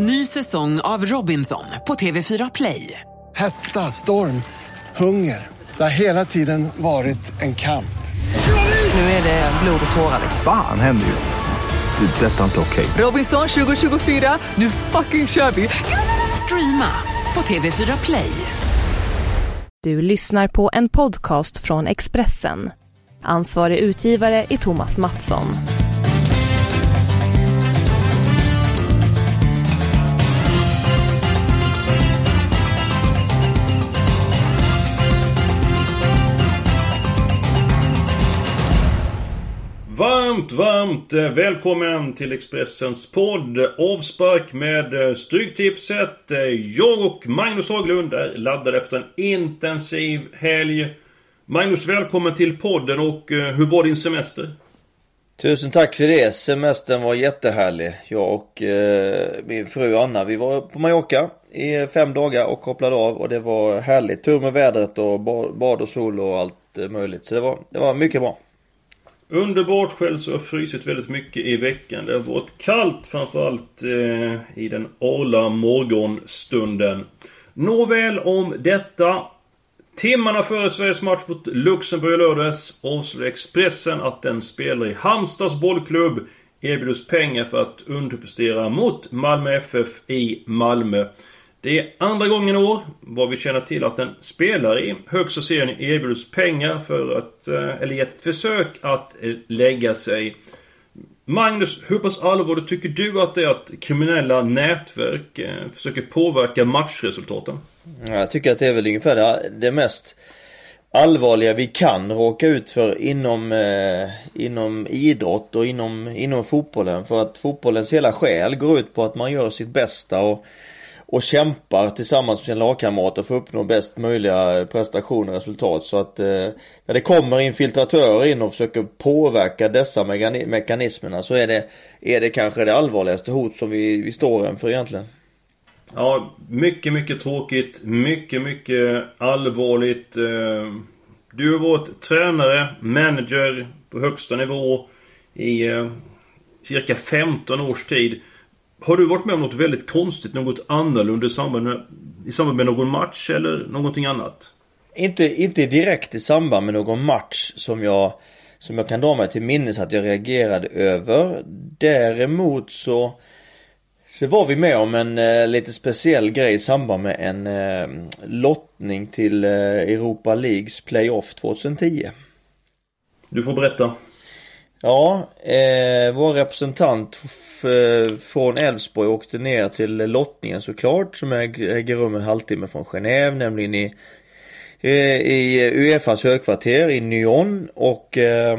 Ny säsong av Robinson på TV4 Play. Hetta, storm, hunger. Det har hela tiden varit en kamp. Nu är det blod och tårar. Fan händer just nu. Det. är Detta är inte okej. Robinson 2024, nu fucking kör vi! Streama på TV4 Play. Du lyssnar på en podcast från Expressen. Ansvarig utgivare är Thomas Mattsson. Varmt, varmt eh, välkommen till Expressens podd Avspark med eh, Stryktipset. Eh, jag och Magnus Haglund är laddade efter en intensiv helg. Magnus, välkommen till podden och hur var din semester? Tusen tack för det. Semestern var jättehärlig. Jag och eh, min fru Anna, vi var på Mallorca i fem dagar och kopplade av och det var härligt. Tur med vädret och bad och sol och allt möjligt. Så det var, det var mycket bra. Underbart. Själv så har jag frysit väldigt mycket i veckan. Det har varit kallt framförallt eh, i den arla morgonstunden. Nåväl om detta. Timmarna före Sveriges match mot Luxemburg i lördags avslöjade Expressen att den spelar i Halmstads bollklubb erbjuds pengar för att underprestera mot Malmö FF i Malmö. Det är andra gången i år, vad vi känner till, att en spelare i högsta serien erbjuds pengar för att, eh, eller i ett försök att eh, lägga sig. Magnus, hur pass allvarligt tycker du att det är att kriminella nätverk eh, försöker påverka matchresultaten? Jag tycker att det är väl ungefär det, det mest allvarliga vi kan råka ut för inom, eh, inom idrott och inom, inom fotbollen. För att fotbollens hela själ går ut på att man gör sitt bästa och och kämpar tillsammans med sina lagkamrater för att uppnå bäst möjliga prestationer och resultat. Så att eh, när det kommer infiltratörer in och försöker påverka dessa mekanismerna så är det, är det kanske det allvarligaste hot som vi, vi står inför egentligen. Ja, mycket, mycket tråkigt. Mycket, mycket allvarligt. Eh, du har varit tränare, manager på högsta nivå i eh, cirka 15 års tid. Har du varit med om något väldigt konstigt, något annorlunda i samband med, i samband med någon match eller någonting annat? Inte, inte direkt i samband med någon match som jag som jag kan dra mig till minnes att jag reagerade över. Däremot så så var vi med om en eh, lite speciell grej i samband med en eh, lottning till eh, Europa Leagues Playoff 2010. Du får berätta. Ja, eh, vår representant från Elfsborg åkte ner till lottningen såklart som äger rum en halvtimme från Genève, nämligen i, i Uefas högkvarter i Nyon. Och eh,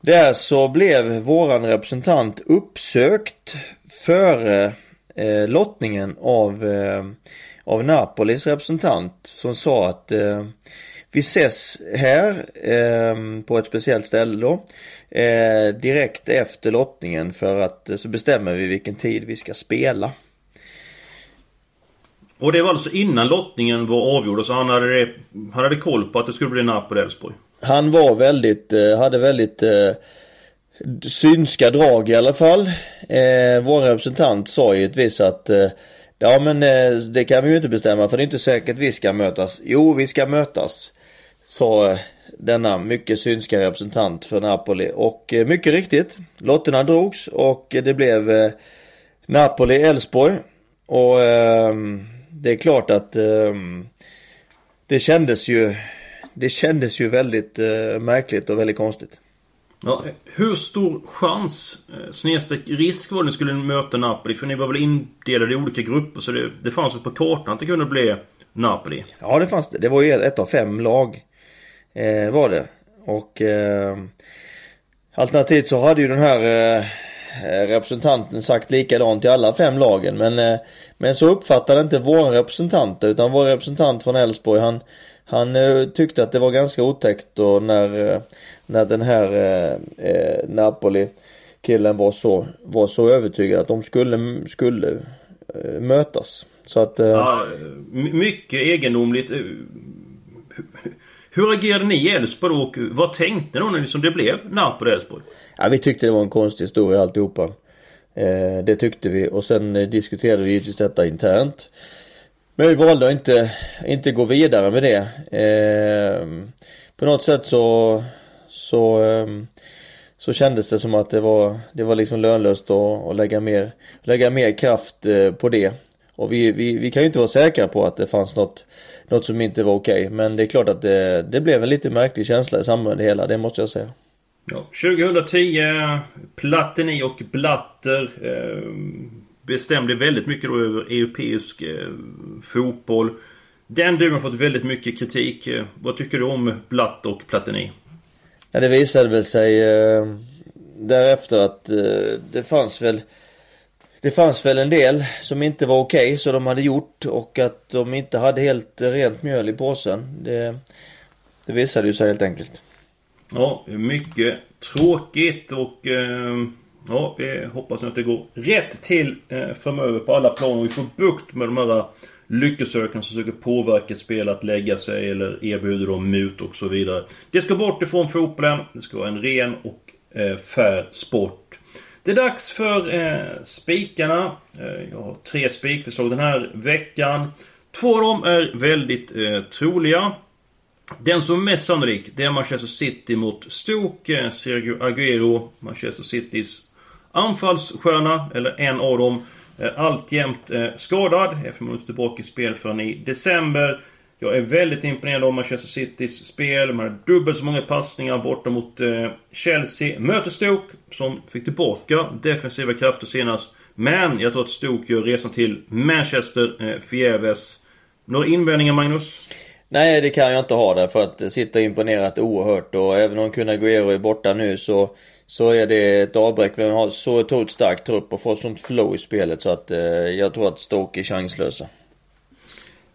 där så blev våran representant uppsökt före eh, lottningen av, eh, av Napolis representant som sa att eh, vi ses här eh, på ett speciellt ställe då. Eh, direkt efter lottningen för att eh, så bestämmer vi vilken tid vi ska spela. Och det var alltså innan lottningen var avgjord så han hade, han hade koll på att det skulle bli Napoli-Elfsborg? Han var väldigt, eh, hade väldigt eh, synska drag i alla fall. Eh, vår representant sa givetvis att eh, Ja men eh, det kan vi ju inte bestämma för det är inte säkert vi ska mötas. Jo vi ska mötas sa denna mycket synska representant för Napoli och eh, mycket riktigt lotterna drogs och det blev eh, Napoli-Elfsborg och eh, det är klart att det kändes ju det kändes ju väldigt märkligt och väldigt konstigt. Ja, hur stor chans, snedstreck risk var det ni skulle möta Napoli? För ni var väl indelade i olika grupper så det, det fanns på kartan att det kunde bli Napoli? Ja det fanns det. Det var ju ett av fem lag Eh, var det. Och eh, alternativt så hade ju den här eh, representanten sagt likadant till alla fem lagen. Men, eh, men så uppfattade inte vår representant utan vår representant från Elfsborg han, han eh, tyckte att det var ganska otäckt då när, eh, när den här eh, eh Napoli killen var så, var så övertygad att de skulle, skulle eh, mötas. Så att... Ja, mycket egendomligt. Hur agerade ni i Elfsborg och vad tänkte ni då när det blev Napoli-Elfsborg? Ja vi tyckte det var en konstig historia alltihopa. Eh, det tyckte vi och sen eh, diskuterade vi givetvis detta internt. Men vi valde att inte, inte gå vidare med det. Eh, på något sätt så, så, ehm, så kändes det som att det var, det var liksom lönlöst att, att lägga, mer, lägga mer kraft eh, på det. Och vi, vi, vi kan ju inte vara säkra på att det fanns något, något som inte var okej. Okay. Men det är klart att det, det blev en lite märklig känsla i samband med det hela, det måste jag säga. Ja, 2010, Platini och Blatter eh, bestämde väldigt mycket då över europeisk eh, fotboll. Den duon har fått väldigt mycket kritik. Eh, vad tycker du om Blatt och Platini? Ja, det visade väl sig eh, därefter att eh, det fanns väl det fanns väl en del som inte var okej okay, så de hade gjort och att de inte hade helt rent mjöl i påsen. Det, det visade ju sig helt enkelt. Ja, mycket tråkigt och eh, ja, vi hoppas att det går rätt till eh, framöver på alla plan och vi får bukt med de här lyckosökarna som försöker påverka spel att lägga sig eller erbjuder dem mut och så vidare. Det ska bort ifrån fotbollen. Det ska vara en ren och eh, fair sport. Det är dags för eh, spikarna. Eh, jag har tre spikförslag den här veckan. Två av dem är väldigt eh, troliga. Den som är mest sannolik, det är Manchester City mot Stoke. Eh, Sergio Aguero, Manchester Citys anfallsstjärna, eller en av dem. Alltjämt eh, skadad. Är förmodligen tillbaka i spel förrän i december. Jag är väldigt imponerad av Manchester Citys spel. De har dubbelt så många passningar borta mot eh, Chelsea. Möter Stoke, som fick tillbaka defensiva krafter senast. Men jag tror att Stoke gör resan till Manchester eh, förgäves. Några invändningar Magnus? Nej det kan jag inte ha där för att sitta imponerat oerhört och även om Kun Agüero är borta nu så så är det ett avbräck. Vi har så otroligt stark trupp och får sånt flow i spelet så att eh, jag tror att Stoke är chanslösa.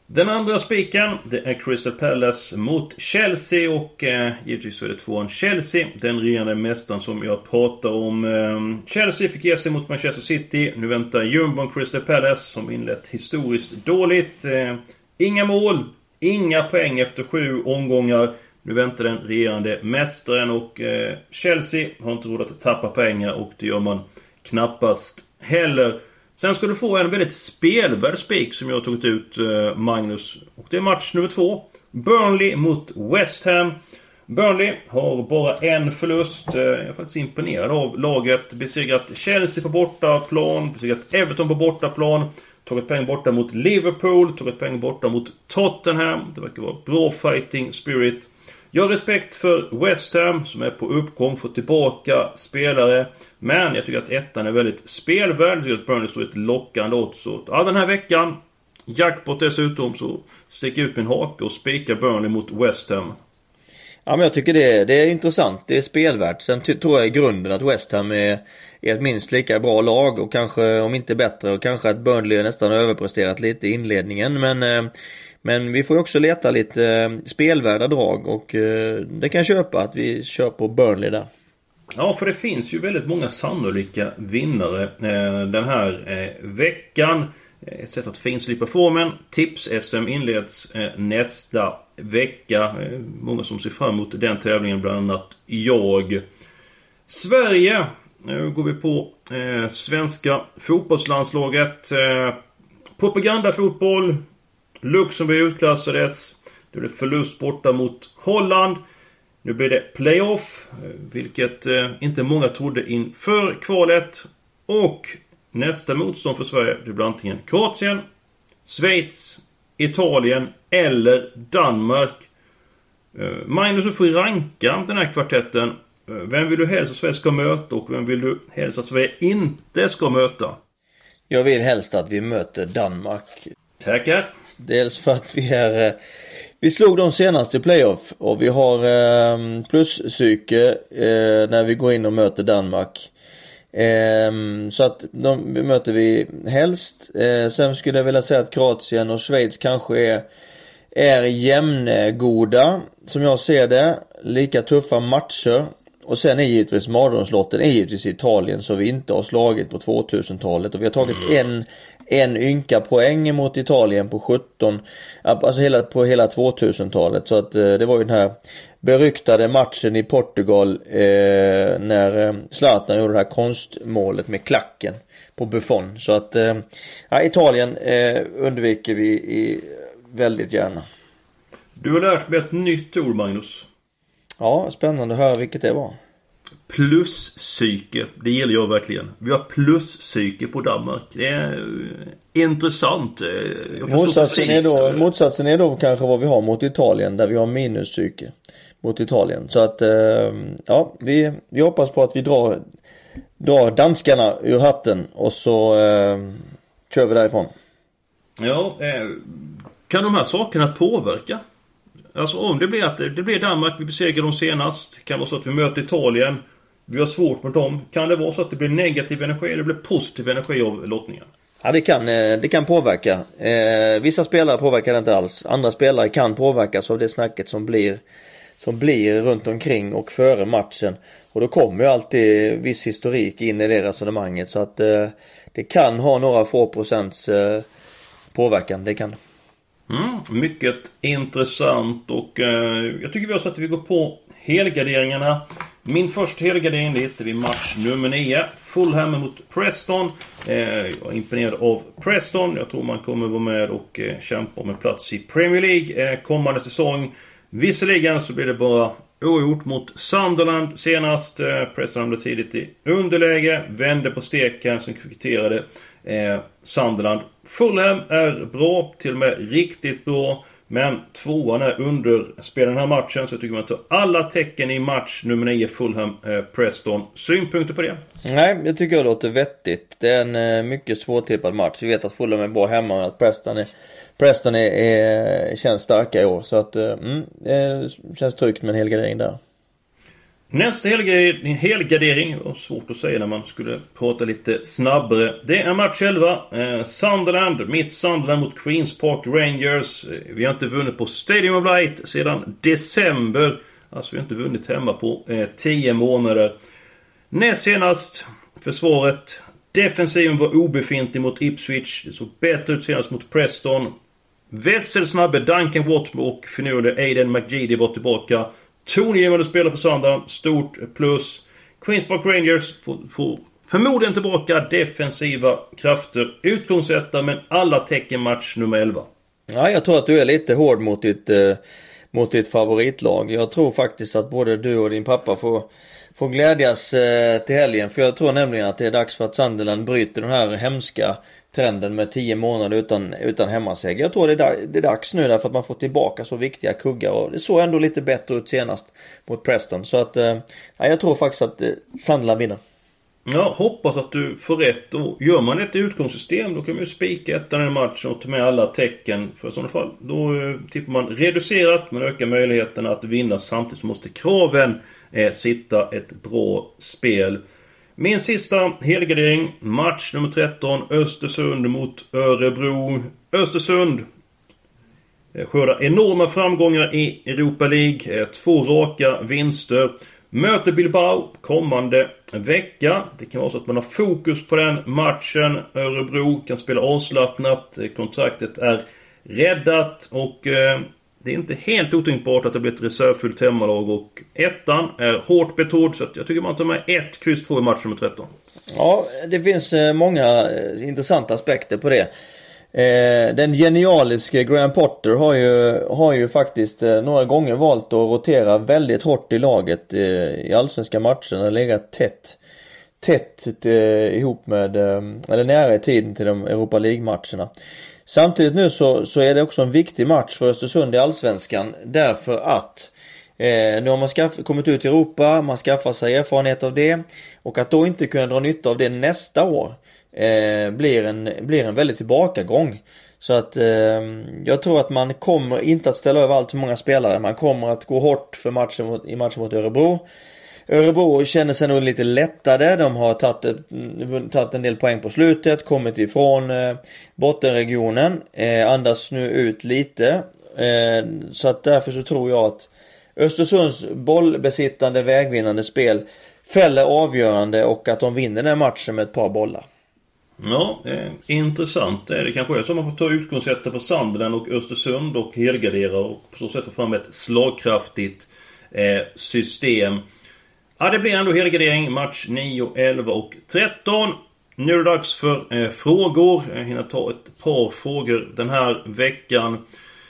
Den andra spiken, det är Crystal Palace mot Chelsea och eh, givetvis så är det tvåan Chelsea. Den regerande mästaren som jag pratar om. Eh, Chelsea fick ge sig mot Manchester City. Nu väntar jumbon Crystal Palace som inlett historiskt dåligt. Eh, inga mål, inga poäng efter sju omgångar. Nu väntar den regerande mästaren och eh, Chelsea har inte råd att tappa pengar och det gör man knappast heller. Sen ska du få en väldigt spelvärd spik som jag har tagit ut eh, Magnus. Och det är match nummer två. Burnley mot West Ham. Burnley har bara en förlust. Eh, jag är faktiskt imponerad av laget. Besegrat Chelsea på bortaplan. Besegrat Everton på bortaplan. Tagit poäng borta mot Liverpool. Tagit poäng borta mot Tottenham. Det verkar vara bra fighting spirit. Jag har respekt för West Ham som är på uppgång, får tillbaka spelare. Men jag tycker att ettan är väldigt spelvärd. Jag tycker att Burnley står ett lockande odds. Så ja, den här veckan, jackpot dessutom, så sticker ut min hake och spikar Burnley mot West Ham. Ja men jag tycker det, det är intressant. Det är spelvärt. Sen tror jag i grunden att West Ham är, är ett minst lika bra lag och kanske om inte bättre och kanske att Burnley nästan överpresterat lite i inledningen men eh, men vi får också leta lite eh, spelvärda drag och eh, det kan jag köpa att vi kör på Burnley där. Ja, för det finns ju väldigt många sannolika vinnare eh, den här veckan. Ett sätt att finslipa formen. Tips-SM inleds nästa vecka. Många som ser fram emot den tävlingen, bland annat jag. Sverige. Nu går vi på svenska fotbollslandslaget. Propagandafotboll. Luxemburg utklassades. Det blev förlust borta mot Holland. Nu blir det playoff, vilket eh, inte många trodde inför kvalet. Och nästa motstånd för Sverige, det blir antingen Kroatien, Schweiz, Italien eller Danmark. Eh, Magnus, du får ranka den här kvartetten. Eh, vem vill du helst att Sverige ska möta och vem vill du helst att Sverige inte ska möta? Jag vill helst att vi möter Danmark. Tackar. Dels för att vi är eh, vi slog dem senast i playoff och vi har eh, pluspsyke eh, när vi går in och möter Danmark. Eh, så att de möter vi helst. Eh, sen skulle jag vilja säga att Kroatien och Schweiz kanske är, är jämngoda som jag ser det. Lika tuffa matcher. Och sen är givetvis mardrömslotten är givetvis Italien så vi inte har slagit på 2000-talet och vi har tagit mm. en en ynka poäng mot Italien på 17, alltså hela, på hela 2000-talet. Så att eh, det var ju den här beryktade matchen i Portugal eh, när eh, Zlatan gjorde det här konstmålet med klacken. på Buffon. Så att eh, Italien eh, undviker vi i, väldigt gärna. Du har lärt mig ett nytt ord Magnus. Ja, spännande att höra vilket det var. Pluspsyke. Det gillar jag verkligen. Vi har pluspsyke på Danmark. Det är eh, intressant. Eh, motsatsen, är då, motsatsen är då kanske vad vi har mot Italien där vi har minuspsyke. Mot Italien. Så att eh, ja, vi, vi hoppas på att vi drar, drar danskarna ur hatten och så eh, kör vi därifrån. Ja, eh, kan de här sakerna påverka? Alltså om det blir att det blir Danmark, vi besegrar dem senast. Det kan vara så att vi möter Italien. Vi har svårt mot dem. Kan det vara så att det blir negativ energi eller blir positiv energi av lottningen? Ja det kan, eh, det kan påverka. Eh, vissa spelare påverkar det inte alls. Andra spelare kan påverkas av det snacket som blir som blir runt omkring och före matchen. Och då kommer ju alltid viss historik in i det resonemanget så att eh, det kan ha några få procents påverkan, det kan mm, Mycket intressant och eh, jag tycker vi har sett att vi går på helgarderingarna. Min första helgardering det hittar vi match nummer 9. Fulham mot Preston. Eh, jag är imponerad av Preston. Jag tror man kommer vara med och eh, kämpa om en plats i Premier League eh, kommande säsong. Visserligen så blir det bara ogjort mot Sunderland senast. Eh, Preston hamnade tidigt i underläge. Vände på steken, sen kvitterade eh, Sunderland. Fulham är bra, till och med riktigt bra. Men tvåan är underspelad den här matchen, så jag tycker man tar alla tecken i match nummer 9 Fulham-Preston. Eh, Synpunkter på det? Nej, jag tycker det låter vettigt. Det är en eh, mycket svårtippad match. Vi vet att Fulham är bra hemma, men att Preston är Preston är, är, känns starka i år så att eh, mm, det känns tryggt med en hel helgardering där. Nästa helgardering, helgardering, var svårt att säga när man skulle prata lite snabbare. Det är match 11. Eh, Sunderland, mitt Sunderland mot Queens Park Rangers. Eh, vi har inte vunnit på Stadium of Light sedan december. Alltså vi har inte vunnit hemma på 10 eh, månader. Näst senast, försvaret. Defensiven var obefintlig mot Ipswich. Det såg bättre ut senast mot Preston. Vässelsnabbe Duncan Watmo och finurlige Aiden McGeady var tillbaka. Tongivande spelare för Sunderland. Stort plus. Queens Park Rangers får, får förmodligen tillbaka defensiva krafter. Utgångsetta men alla tecken match nummer 11. Ja, jag tror att du är lite hård mot ditt, eh, mot ditt favoritlag. Jag tror faktiskt att både du och din pappa får, får glädjas eh, till helgen. För jag tror nämligen att det är dags för att Sunderland bryter den här hemska trenden med 10 månader utan, utan hemmaseger. Jag tror det är, det är dags nu därför att man får tillbaka så viktiga kuggar och det såg ändå lite bättre ut senast mot Preston. Så att, eh, jag tror faktiskt att eh, Sandland vinner. Ja, hoppas att du får rätt. Och gör man ett utgångssystem då kan man ju spika ettan i matchen och ta med alla tecken. För i sådana fall, då eh, tippar man reducerat men ökar möjligheten att vinna samtidigt så måste kraven eh, sitta ett bra spel. Min sista helgardering. Match nummer 13. Östersund mot Örebro. Östersund eh, skördar enorma framgångar i Europa League. Eh, två raka vinster. Möter Bilbao kommande vecka. Det kan vara så att man har fokus på den matchen. Örebro kan spela avslappnat. Eh, kontraktet är räddat och det är inte helt otänkbart att det blir ett reservfyllt hemmalag och ettan är hårt betrodd så att jag tycker man tar med ett kryss 2 i match nummer 13. Ja, det finns eh, många eh, intressanta aspekter på det. Eh, den genialiske Graham Potter har ju, har ju faktiskt några gånger valt att rotera väldigt hårt i laget i allsvenska matcher. har legat tätt tätt ihop med, eller nära i tiden till de Europa League-matcherna. Samtidigt nu så, så är det också en viktig match för Östersund i Allsvenskan därför att eh, nu har man skaff, kommit ut i Europa, man skaffar sig erfarenhet av det och att då inte kunna dra nytta av det nästa år eh, blir, en, blir en väldigt tillbakagång. Så att eh, jag tror att man kommer inte att ställa över allt för många spelare. Man kommer att gå hårt för matchen i matchen mot Örebro. Örebro känner sig nog lite lättade. De har tagit, mm, tagit en del poäng på slutet, kommit ifrån eh, bottenregionen, eh, andas nu ut lite. Eh, så att därför så tror jag att Östersunds bollbesittande vägvinnande spel fäller avgörande och att de vinner den här matchen med ett par bollar. Ja, eh, intressant. Det kanske är så man får ta utgångsättet på Sandren och Östersund och helgardera och på så sätt få fram ett slagkraftigt eh, system. Ja, det blir ändå helgardering. Match 9, 11 och 13. Nu är det dags för eh, frågor. Jag hinner ta ett par frågor den här veckan.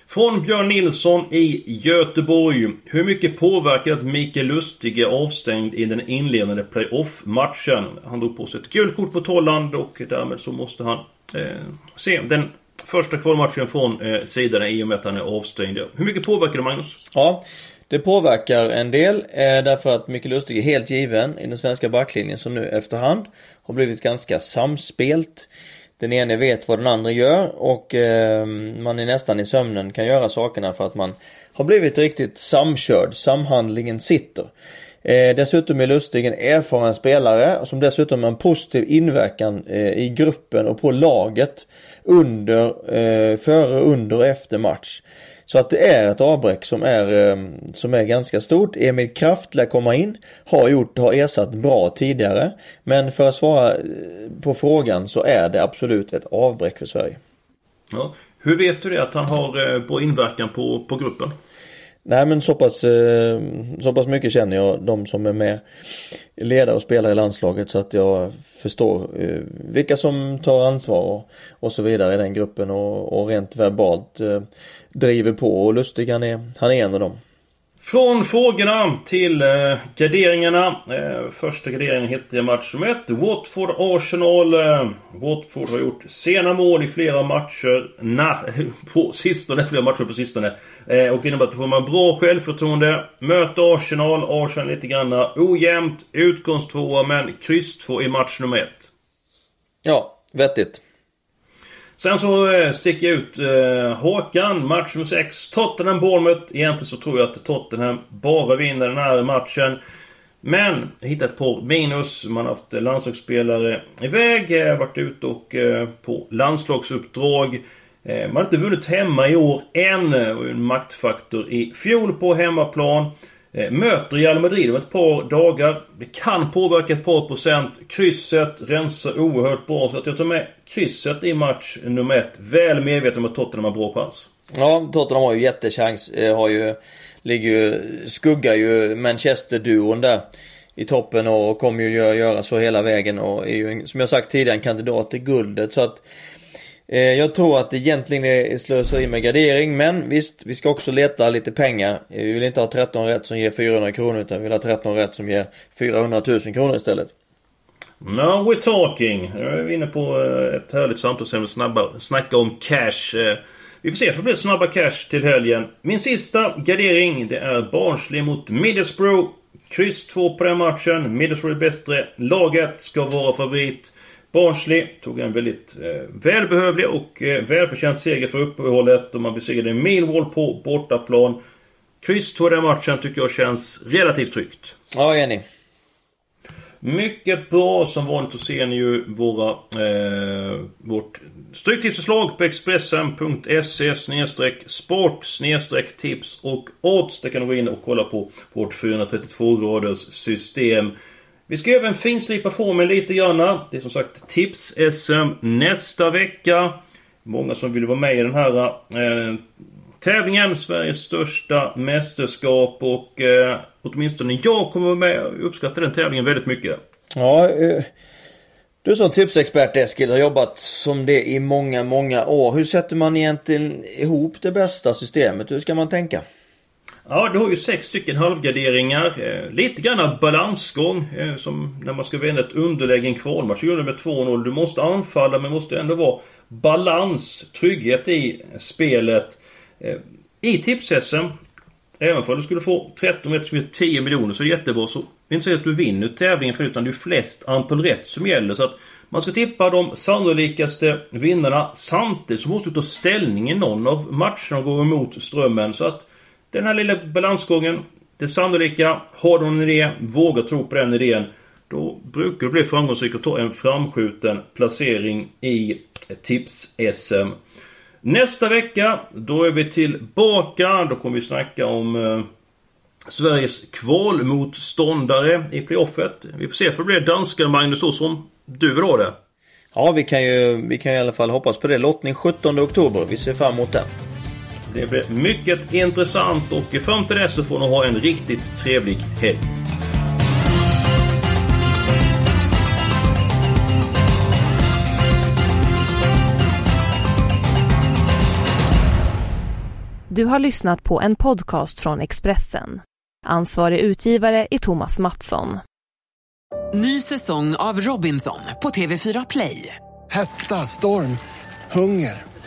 Från Björn Nilsson i Göteborg. Hur mycket påverkar att Mikael Lustig är avstängd i den inledande playoff-matchen? Han drog på sig ett gult kort på Tolland och därmed så måste han eh, se den första kvalmatchen från eh, sidan i och med att han är avstängd. Hur mycket påverkar det Magnus? Ja, det påverkar en del eh, därför att Micke Lustig är helt given i den svenska backlinjen som nu efterhand har blivit ganska samspelt. Den ene vet vad den andra gör och eh, man är nästan i sömnen kan göra sakerna för att man har blivit riktigt samkörd. Samhandlingen sitter. Eh, dessutom är Lustig en erfaren spelare som dessutom har en positiv inverkan eh, i gruppen och på laget under, eh, före, under och efter match. Så att det är ett avbräck som är, ehm, som är ganska stort. Emil Kraft lär komma in. Har gjort, har ersatt bra tidigare. Men för att svara eh, på frågan så är det absolut ett avbräck för Sverige. Ja. Hur vet du det att han har eh, bra inverkan på, på gruppen? Nej men så pass, eh, så pass mycket känner jag de som är med ledare och spelare i landslaget så att jag förstår eh, vilka som tar ansvar och, och så vidare i den gruppen och, och rent verbalt eh, driver på och Lustig han är, han är en av dem. Från frågorna till eh, garderingarna. Eh, första garderingen hette match nummer 1. Watford-Arsenal. Eh, Watford har gjort sena mål i flera matcher. Nej, på sistone. Flera matcher på sistone. Eh, och det innebär att då får man bra självförtroende. Möter Arsenal. Arsenal lite grann ojämnt. Utgångstvåa men kryss 2 i match nummer 1. Ja, vettigt. Sen så eh, sticker jag ut eh, Håkan, match nummer 6. Tottenham-Bournemouth. Egentligen så tror jag att Tottenham bara vinner den här matchen. Men jag hittade ett par minus. Man har haft eh, landslagsspelare iväg. Eh, varit ute och eh, på landslagsuppdrag. Eh, man har inte vunnit hemma i år än. Det var ju en maktfaktor i fjol på hemmaplan. Eh, möter Real Madrid om ett par dagar. Det kan påverka ett par procent. Krysset rensar oerhört bra. Så att jag tar med krysset i match nummer ett. Väl medveten om att Tottenham har bra chans. Ja, Tottenham har ju jättechans. Eh, har ju, ligger ju, skuggar ju Manchester-duon där i toppen och kommer ju göra så hela vägen och är ju som jag sagt tidigare en kandidat till guldet så att Eh, jag tror att det egentligen är slöseri med gradering men visst, vi ska också leta lite pengar. Eh, vi vill inte ha 13 rätt som ger 400 kronor utan vi vill ha 13 rätt som ger 400 000 kronor istället. Now we're talking! Nu är vi inne på eh, ett härligt samtalsämne. Snabba, snacka om cash. Vi får se om det blir snabba cash till helgen. Min sista gardering det är Barnsley mot Middlesbrough. Kryss 2 på den matchen. Middlesbrough är bättre. Laget ska vara favorit. Barnsley tog en väldigt eh, välbehövlig och eh, välförtjänt seger för uppehållet. Och man besegrade Millwall på bortaplan. Kryss 2 den matchen tycker jag känns relativt tryggt. Ja, enig. Mycket bra. Som vanligt så ser ni ju våra, eh, vårt stryktipsförslag på Expressen.se sport tips och odds. Där kan du gå in och kolla på vårt 432 graders system. Vi ska även finslipa formen lite grann. Det är som sagt Tips-SM nästa vecka. Många som vill vara med i den här eh, tävlingen. Sveriges största mästerskap och eh, åtminstone jag kommer vara med och uppskattar den tävlingen väldigt mycket. Ja, eh, du som tipsexpert Eskil har jobbat som det i många, många år. Hur sätter man egentligen ihop det bästa systemet? Hur ska man tänka? Ja, du har ju sex stycken halvgarderingar. Eh, lite grann av balansgång. Eh, som när man ska vända ett underläge i en kvalmatch. Du med 2-0. Du måste anfalla men måste ändå vara balans, trygghet i spelet. Eh, I tips-SM, även om du skulle få 13 rätt som ger 10 miljoner så är det jättebra. Så det är inte så att du vinner tävlingen för utan det är flest antal rätt som gäller. Så att man ska tippa de sannolikaste vinnarna. Samtidigt så måste du ta ställning i någon av matcherna och gå emot strömmen. Så att den här lilla balansgången. Det sannolika. Har du en idé, våga tro på den idén. Då brukar du bli framgångsrik och ta en framskjuten placering i Tips-SM. Nästa vecka, då är vi tillbaka. Då kommer vi snacka om eh, Sveriges kvalmotståndare i playoffet. Vi får se för det blir danskar Magnus så som du vill ha det. Ja, vi kan ju vi kan i alla fall hoppas på det. Lottning 17 oktober. Vi ser fram emot den. Det blir mycket intressant och fram till dess så får ni ha en riktigt trevlig helg. Du har lyssnat på en podcast från Expressen. Ansvarig utgivare är Thomas Mattsson. Ny säsong av Robinson på TV4 Play. Hetta, storm, hunger.